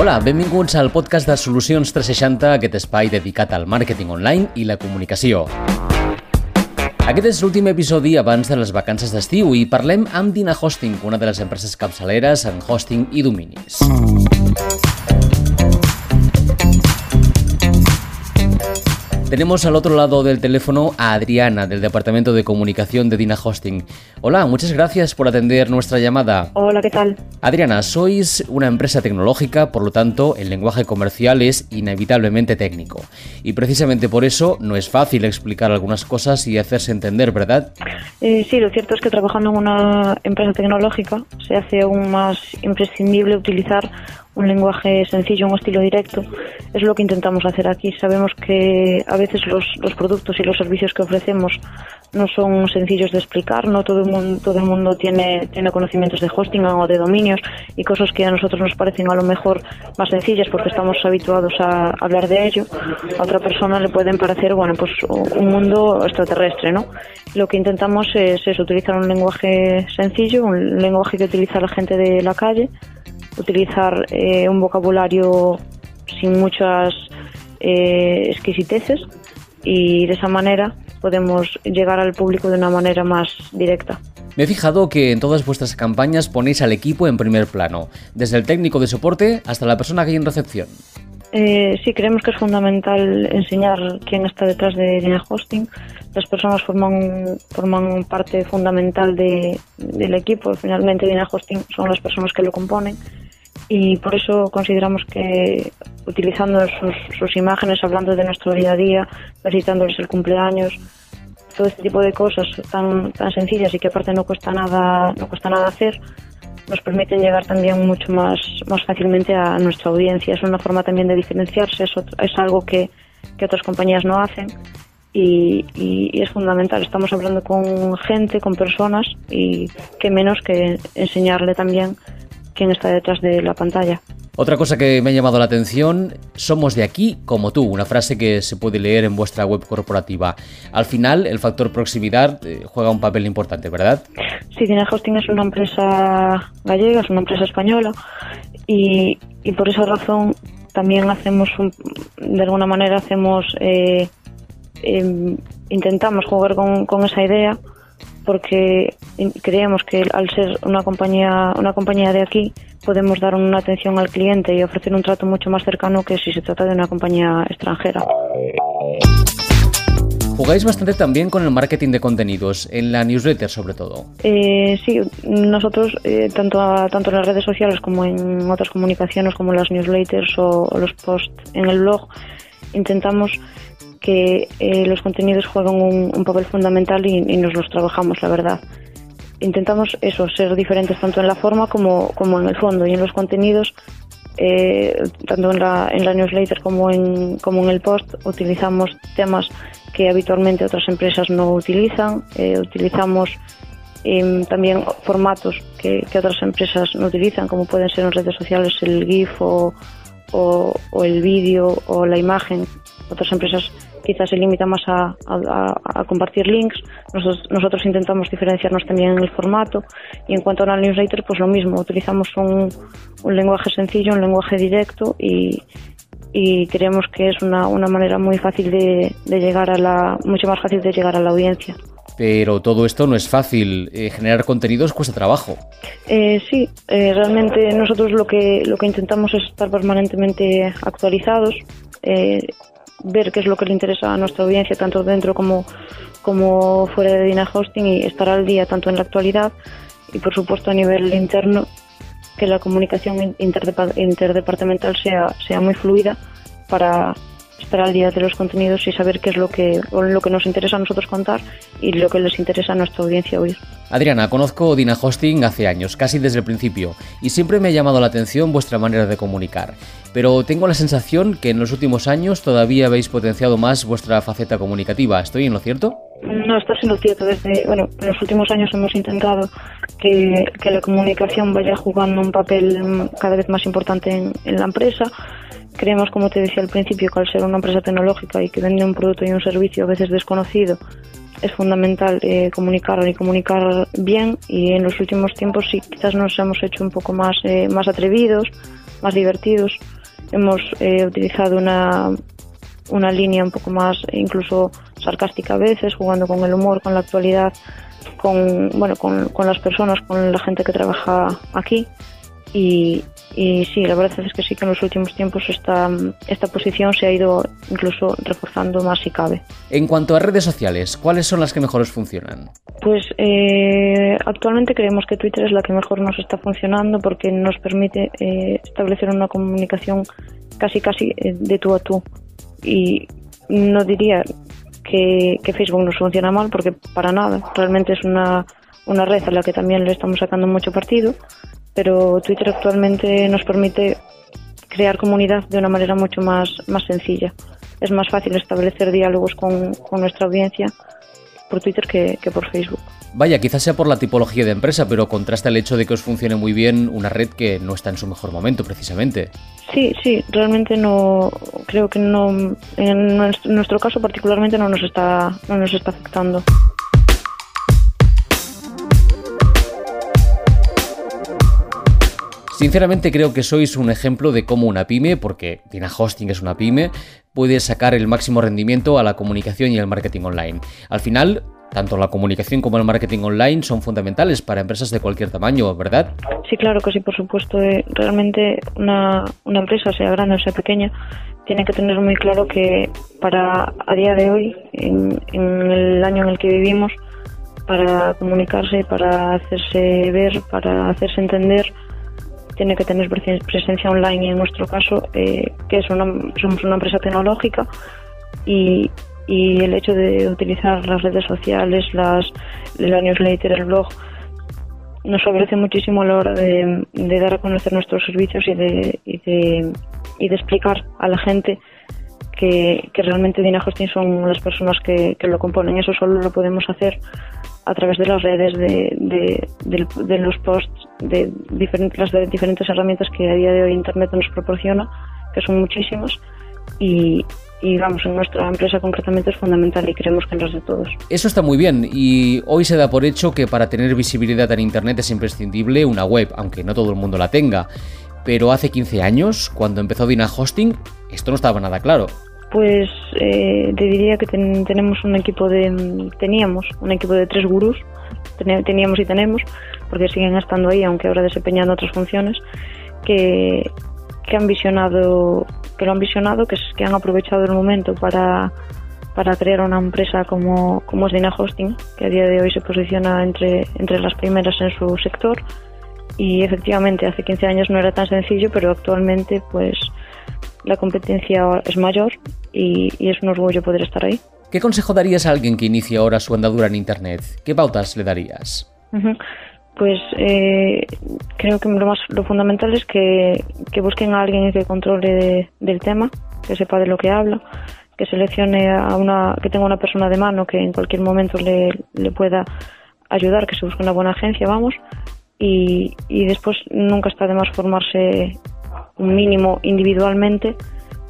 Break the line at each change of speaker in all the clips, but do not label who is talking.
Hola, benvinguts al podcast de Solucions 360, aquest espai dedicat al màrqueting online i la comunicació. Aquest és l'últim episodi abans de les vacances d'estiu i parlem amb Dina Hosting, una de les empreses capçaleres en hosting i dominis. Tenemos al otro lado del teléfono a Adriana, del Departamento de Comunicación de Dina Hosting. Hola, muchas gracias por atender nuestra llamada.
Hola, ¿qué tal?
Adriana, sois una empresa tecnológica, por lo tanto, el lenguaje comercial es inevitablemente técnico. Y precisamente por eso no es fácil explicar algunas cosas y hacerse entender, ¿verdad?
Eh, sí, lo cierto es que trabajando en una empresa tecnológica se hace aún más imprescindible utilizar un lenguaje sencillo, un estilo directo. Es lo que intentamos hacer aquí. Sabemos que a veces los, los productos y los servicios que ofrecemos no son sencillos de explicar, no todo el mundo, todo el mundo tiene, tiene conocimientos de hosting o de dominios y cosas que a nosotros nos parecen a lo mejor más sencillas porque estamos habituados a hablar de ello. A otra persona le pueden parecer, bueno, pues un mundo extraterrestre, ¿no? Lo que intentamos es, es utilizar un lenguaje sencillo, un lenguaje que utiliza la gente de la calle, utilizar eh, un vocabulario sin muchas eh, exquisiteces y de esa manera podemos llegar al público de una manera más directa.
Me he fijado que en todas vuestras campañas ponéis al equipo en primer plano, desde el técnico de soporte hasta la persona que hay en recepción.
Eh, sí, creemos que es fundamental enseñar quién está detrás de Dina Hosting. Las personas forman, forman parte fundamental de, del equipo. Finalmente, Dina Hosting son las personas que lo componen y por eso consideramos que utilizando sus, sus, imágenes, hablando de nuestro día a día, felicitándoles el cumpleaños, todo este tipo de cosas tan, tan sencillas y que aparte no cuesta nada, no cuesta nada hacer, nos permiten llegar también mucho más, más fácilmente a nuestra audiencia. Es una forma también de diferenciarse, es, es algo que, que otras compañías no hacen. Y, y, y, es fundamental. Estamos hablando con gente, con personas y qué menos que enseñarle también quién está detrás de la pantalla.
Otra cosa que me ha llamado la atención, somos de aquí como tú, una frase que se puede leer en vuestra web corporativa. Al final, el factor proximidad eh, juega un papel importante, ¿verdad?
Sí, Dina Hosting es una empresa gallega, es una empresa española y, y por esa razón también hacemos, un, de alguna manera, hacemos, eh, eh, intentamos jugar con, con esa idea porque creemos que al ser una compañía, una compañía de aquí podemos dar una atención al cliente y ofrecer un trato mucho más cercano que si se trata de una compañía extranjera.
Jugáis bastante también con el marketing de contenidos, en la newsletter sobre todo.
Eh, sí, nosotros eh, tanto, a, tanto en las redes sociales como en otras comunicaciones como las newsletters o, o los posts en el blog intentamos que eh, los contenidos juegan un, un papel fundamental y, nos los trabajamos, la verdad. Intentamos eso, ser diferentes tanto en la forma como, como en el fondo y en los contenidos, eh, tanto en la, en la newsletter como en, como en el post, utilizamos temas que habitualmente otras empresas no utilizan, eh, utilizamos eh, también formatos que, que, otras empresas no utilizan, como pueden ser en redes sociales el GIF o, o, o el vídeo o la imagen. Otras empresas quizás se limitan más a, a, a compartir links. Nosotros, nosotros, intentamos diferenciarnos también en el formato. Y en cuanto a la newsletter, pues lo mismo. Utilizamos un, un lenguaje sencillo, un lenguaje directo y, y creemos que es una, una manera muy fácil de, de, llegar a la, mucho más fácil de llegar a la audiencia.
Pero todo esto no es fácil. Eh, generar contenidos cuesta trabajo.
Eh, sí, eh, realmente nosotros lo que, lo que intentamos es estar permanentemente actualizados. Ver qué es lo que le interesa a nuestra audiencia, tanto dentro como, como fuera de Dina Hosting, y estar al día tanto en la actualidad y, por supuesto, a nivel interno, que la comunicación interdepartamental sea, sea muy fluida para estar al día de los contenidos y saber qué es lo que, lo que nos interesa a nosotros contar y lo que les interesa a nuestra audiencia oír.
Adriana, conozco Dina Hosting hace años, casi desde el principio, y siempre me ha llamado la atención vuestra manera de comunicar. Pero tengo la sensación que en los últimos años todavía habéis potenciado más vuestra faceta comunicativa. ¿Estoy en lo cierto?
No, estás en lo cierto. Desde, bueno, en los últimos años hemos intentado que, que la comunicación vaya jugando un papel cada vez más importante en, en la empresa creemos, como te decía al principio, que al ser una empresa tecnológica y que vende un producto y un servicio a veces desconocido, es fundamental eh, comunicar y comunicar bien y en los últimos tiempos sí quizás nos hemos hecho un poco más, eh, más atrevidos más divertidos. Hemos eh, utilizado una, una línea un poco más incluso sarcástica a veces, jugando con el humor, con la actualidad, con, bueno, con, con las personas, con la gente que trabaja aquí. Y, y sí, la verdad es que sí que en los últimos tiempos esta, esta posición se ha ido incluso reforzando más si cabe.
En cuanto a redes sociales, ¿cuáles son las que mejor funcionan?
Pues eh, actualmente creemos que Twitter es la que mejor nos está funcionando porque nos permite eh, establecer una comunicación casi casi eh, de tú a tú. Y no diría que, que Facebook nos funciona mal porque para nada, realmente es una, una red a la que también le estamos sacando mucho partido pero Twitter actualmente nos permite crear comunidad de una manera mucho más, más sencilla. Es más fácil establecer diálogos con, con nuestra audiencia por Twitter que, que, por Facebook.
Vaya, quizás sea por la tipología de empresa, pero contrasta el hecho de que os funcione muy bien una red que no está en su mejor momento, precisamente.
Sí, sí, realmente no, creo que no, en nuestro caso particularmente no nos está, no nos está afectando.
Sinceramente creo que sois un ejemplo de cómo una pyme, porque Dina Hosting es una pyme, puede sacar el máximo rendimiento a la comunicación y el marketing online. Al final, tanto la comunicación como el marketing online son fundamentales para empresas de cualquier tamaño, ¿verdad?
Sí, claro que sí, por supuesto. Eh, realmente una, una empresa, sea grande o sea pequeña, tiene que tener muy claro que para a día de hoy, en, en el año en el que vivimos, para comunicarse, para hacerse ver, para hacerse entender, tiene que tener presencia online y en nuestro caso, eh, que es una, somos una empresa tecnológica y, el hecho de utilizar las redes sociales, las, la newsletter, el blog, nos favorece muchísimo a la hora de, dar a conocer nuestros servicios y de, y de, y de explicar a la gente que, que realmente Dina Hosting son las personas que, que lo componen. Eso solo lo podemos hacer a través de las redes, de, los posts, de diferentes, las diferentes herramientas que a día de hoy Internet nos proporciona, que son muchísimas, y, vamos, en nuestra empresa concretamente es fundamental y creemos que en las de todos.
Eso está muy bien y hoy se da por hecho que para tener visibilidad en Internet es imprescindible una web, aunque no todo el mundo la tenga. Pero hace 15 años, cuando empezó Dina Hosting, esto no estaba nada claro.
Pues eh, te diría que ten, tenemos un equipo de teníamos un equipo de tres gurús teníamos y tenemos porque siguen estando ahí aunque ahora desempeñando otras funciones que, que han visionado que lo han visionado que, que han aprovechado el momento para para crear una empresa como, como es Dina Hosting, que a día de hoy se posiciona entre, entre las primeras en su sector. Y efectivamente, hace 15 años no era tan sencillo, pero actualmente pues la competencia es mayor y, y, es un orgullo poder estar ahí.
¿Qué consejo darías a alguien que inicia ahora su andadura en Internet? ¿Qué pautas le darías?
Uh -huh. Pues eh, creo que lo más lo fundamental es que, que busquen a alguien que controle de, del tema, que sepa de lo que habla, que seleccione a una, que tenga una persona de mano que en cualquier momento le, le pueda ayudar, que se busque una buena agencia, vamos, y, y después nunca está de más formarse un mínimo individualmente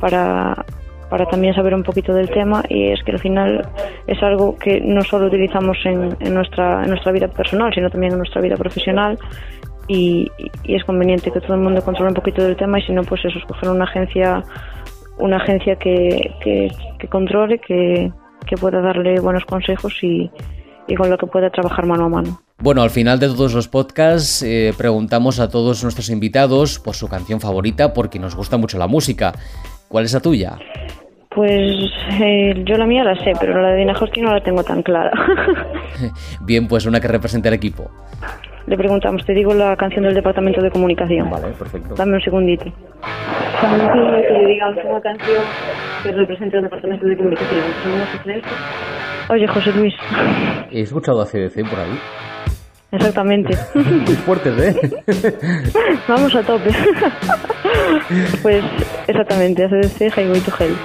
para, para también saber un poquito del tema y es que al final es algo que no solo utilizamos en, en nuestra, en nuestra vida personal, sino también en nuestra vida profesional y, y, es conveniente que todo el mundo controle un poquito del tema y si no, pues eso, escoger una agencia una agencia que, que, que controle, que, que pueda darle buenos consejos y, y con lo que pueda trabajar mano a mano.
Bueno, al final de todos los podcasts eh, preguntamos a todos nuestros invitados por su canción favorita porque nos gusta mucho la música. ¿Cuál es la tuya?
Pues eh, yo la mía la sé, pero la de Dina Hoskin no la tengo tan clara.
Bien, pues una que represente al equipo.
Le preguntamos, te digo la canción del Departamento de Comunicación.
Vale, perfecto.
Dame un segundito. Que le digamos una canción que represente al Departamento de Comunicación. Oye, José Luis.
He escuchado a CDC por ahí.
Exactamente.
Muy fuertes, ¿eh?
Vamos a tope. pues exactamente, ACDC, Highway to Hell.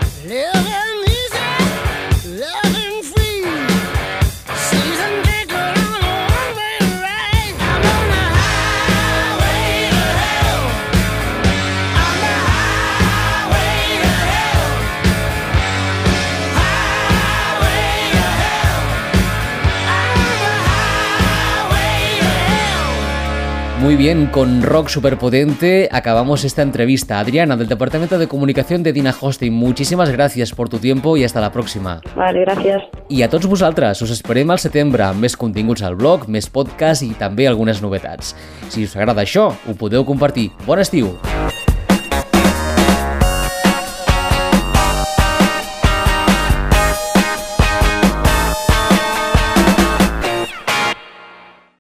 Muy bien, con rock superpotente acabamos esta entrevista. Adriana, del Departamento de Comunicación de Dina Hosting, muchísimas gracias por tu tiempo y hasta la próxima.
Vale, gràcies.
I a tots vosaltres, us esperem al setembre amb més continguts al blog, més podcast i també algunes novetats. Si us agrada això, ho podeu compartir. Bon estiu!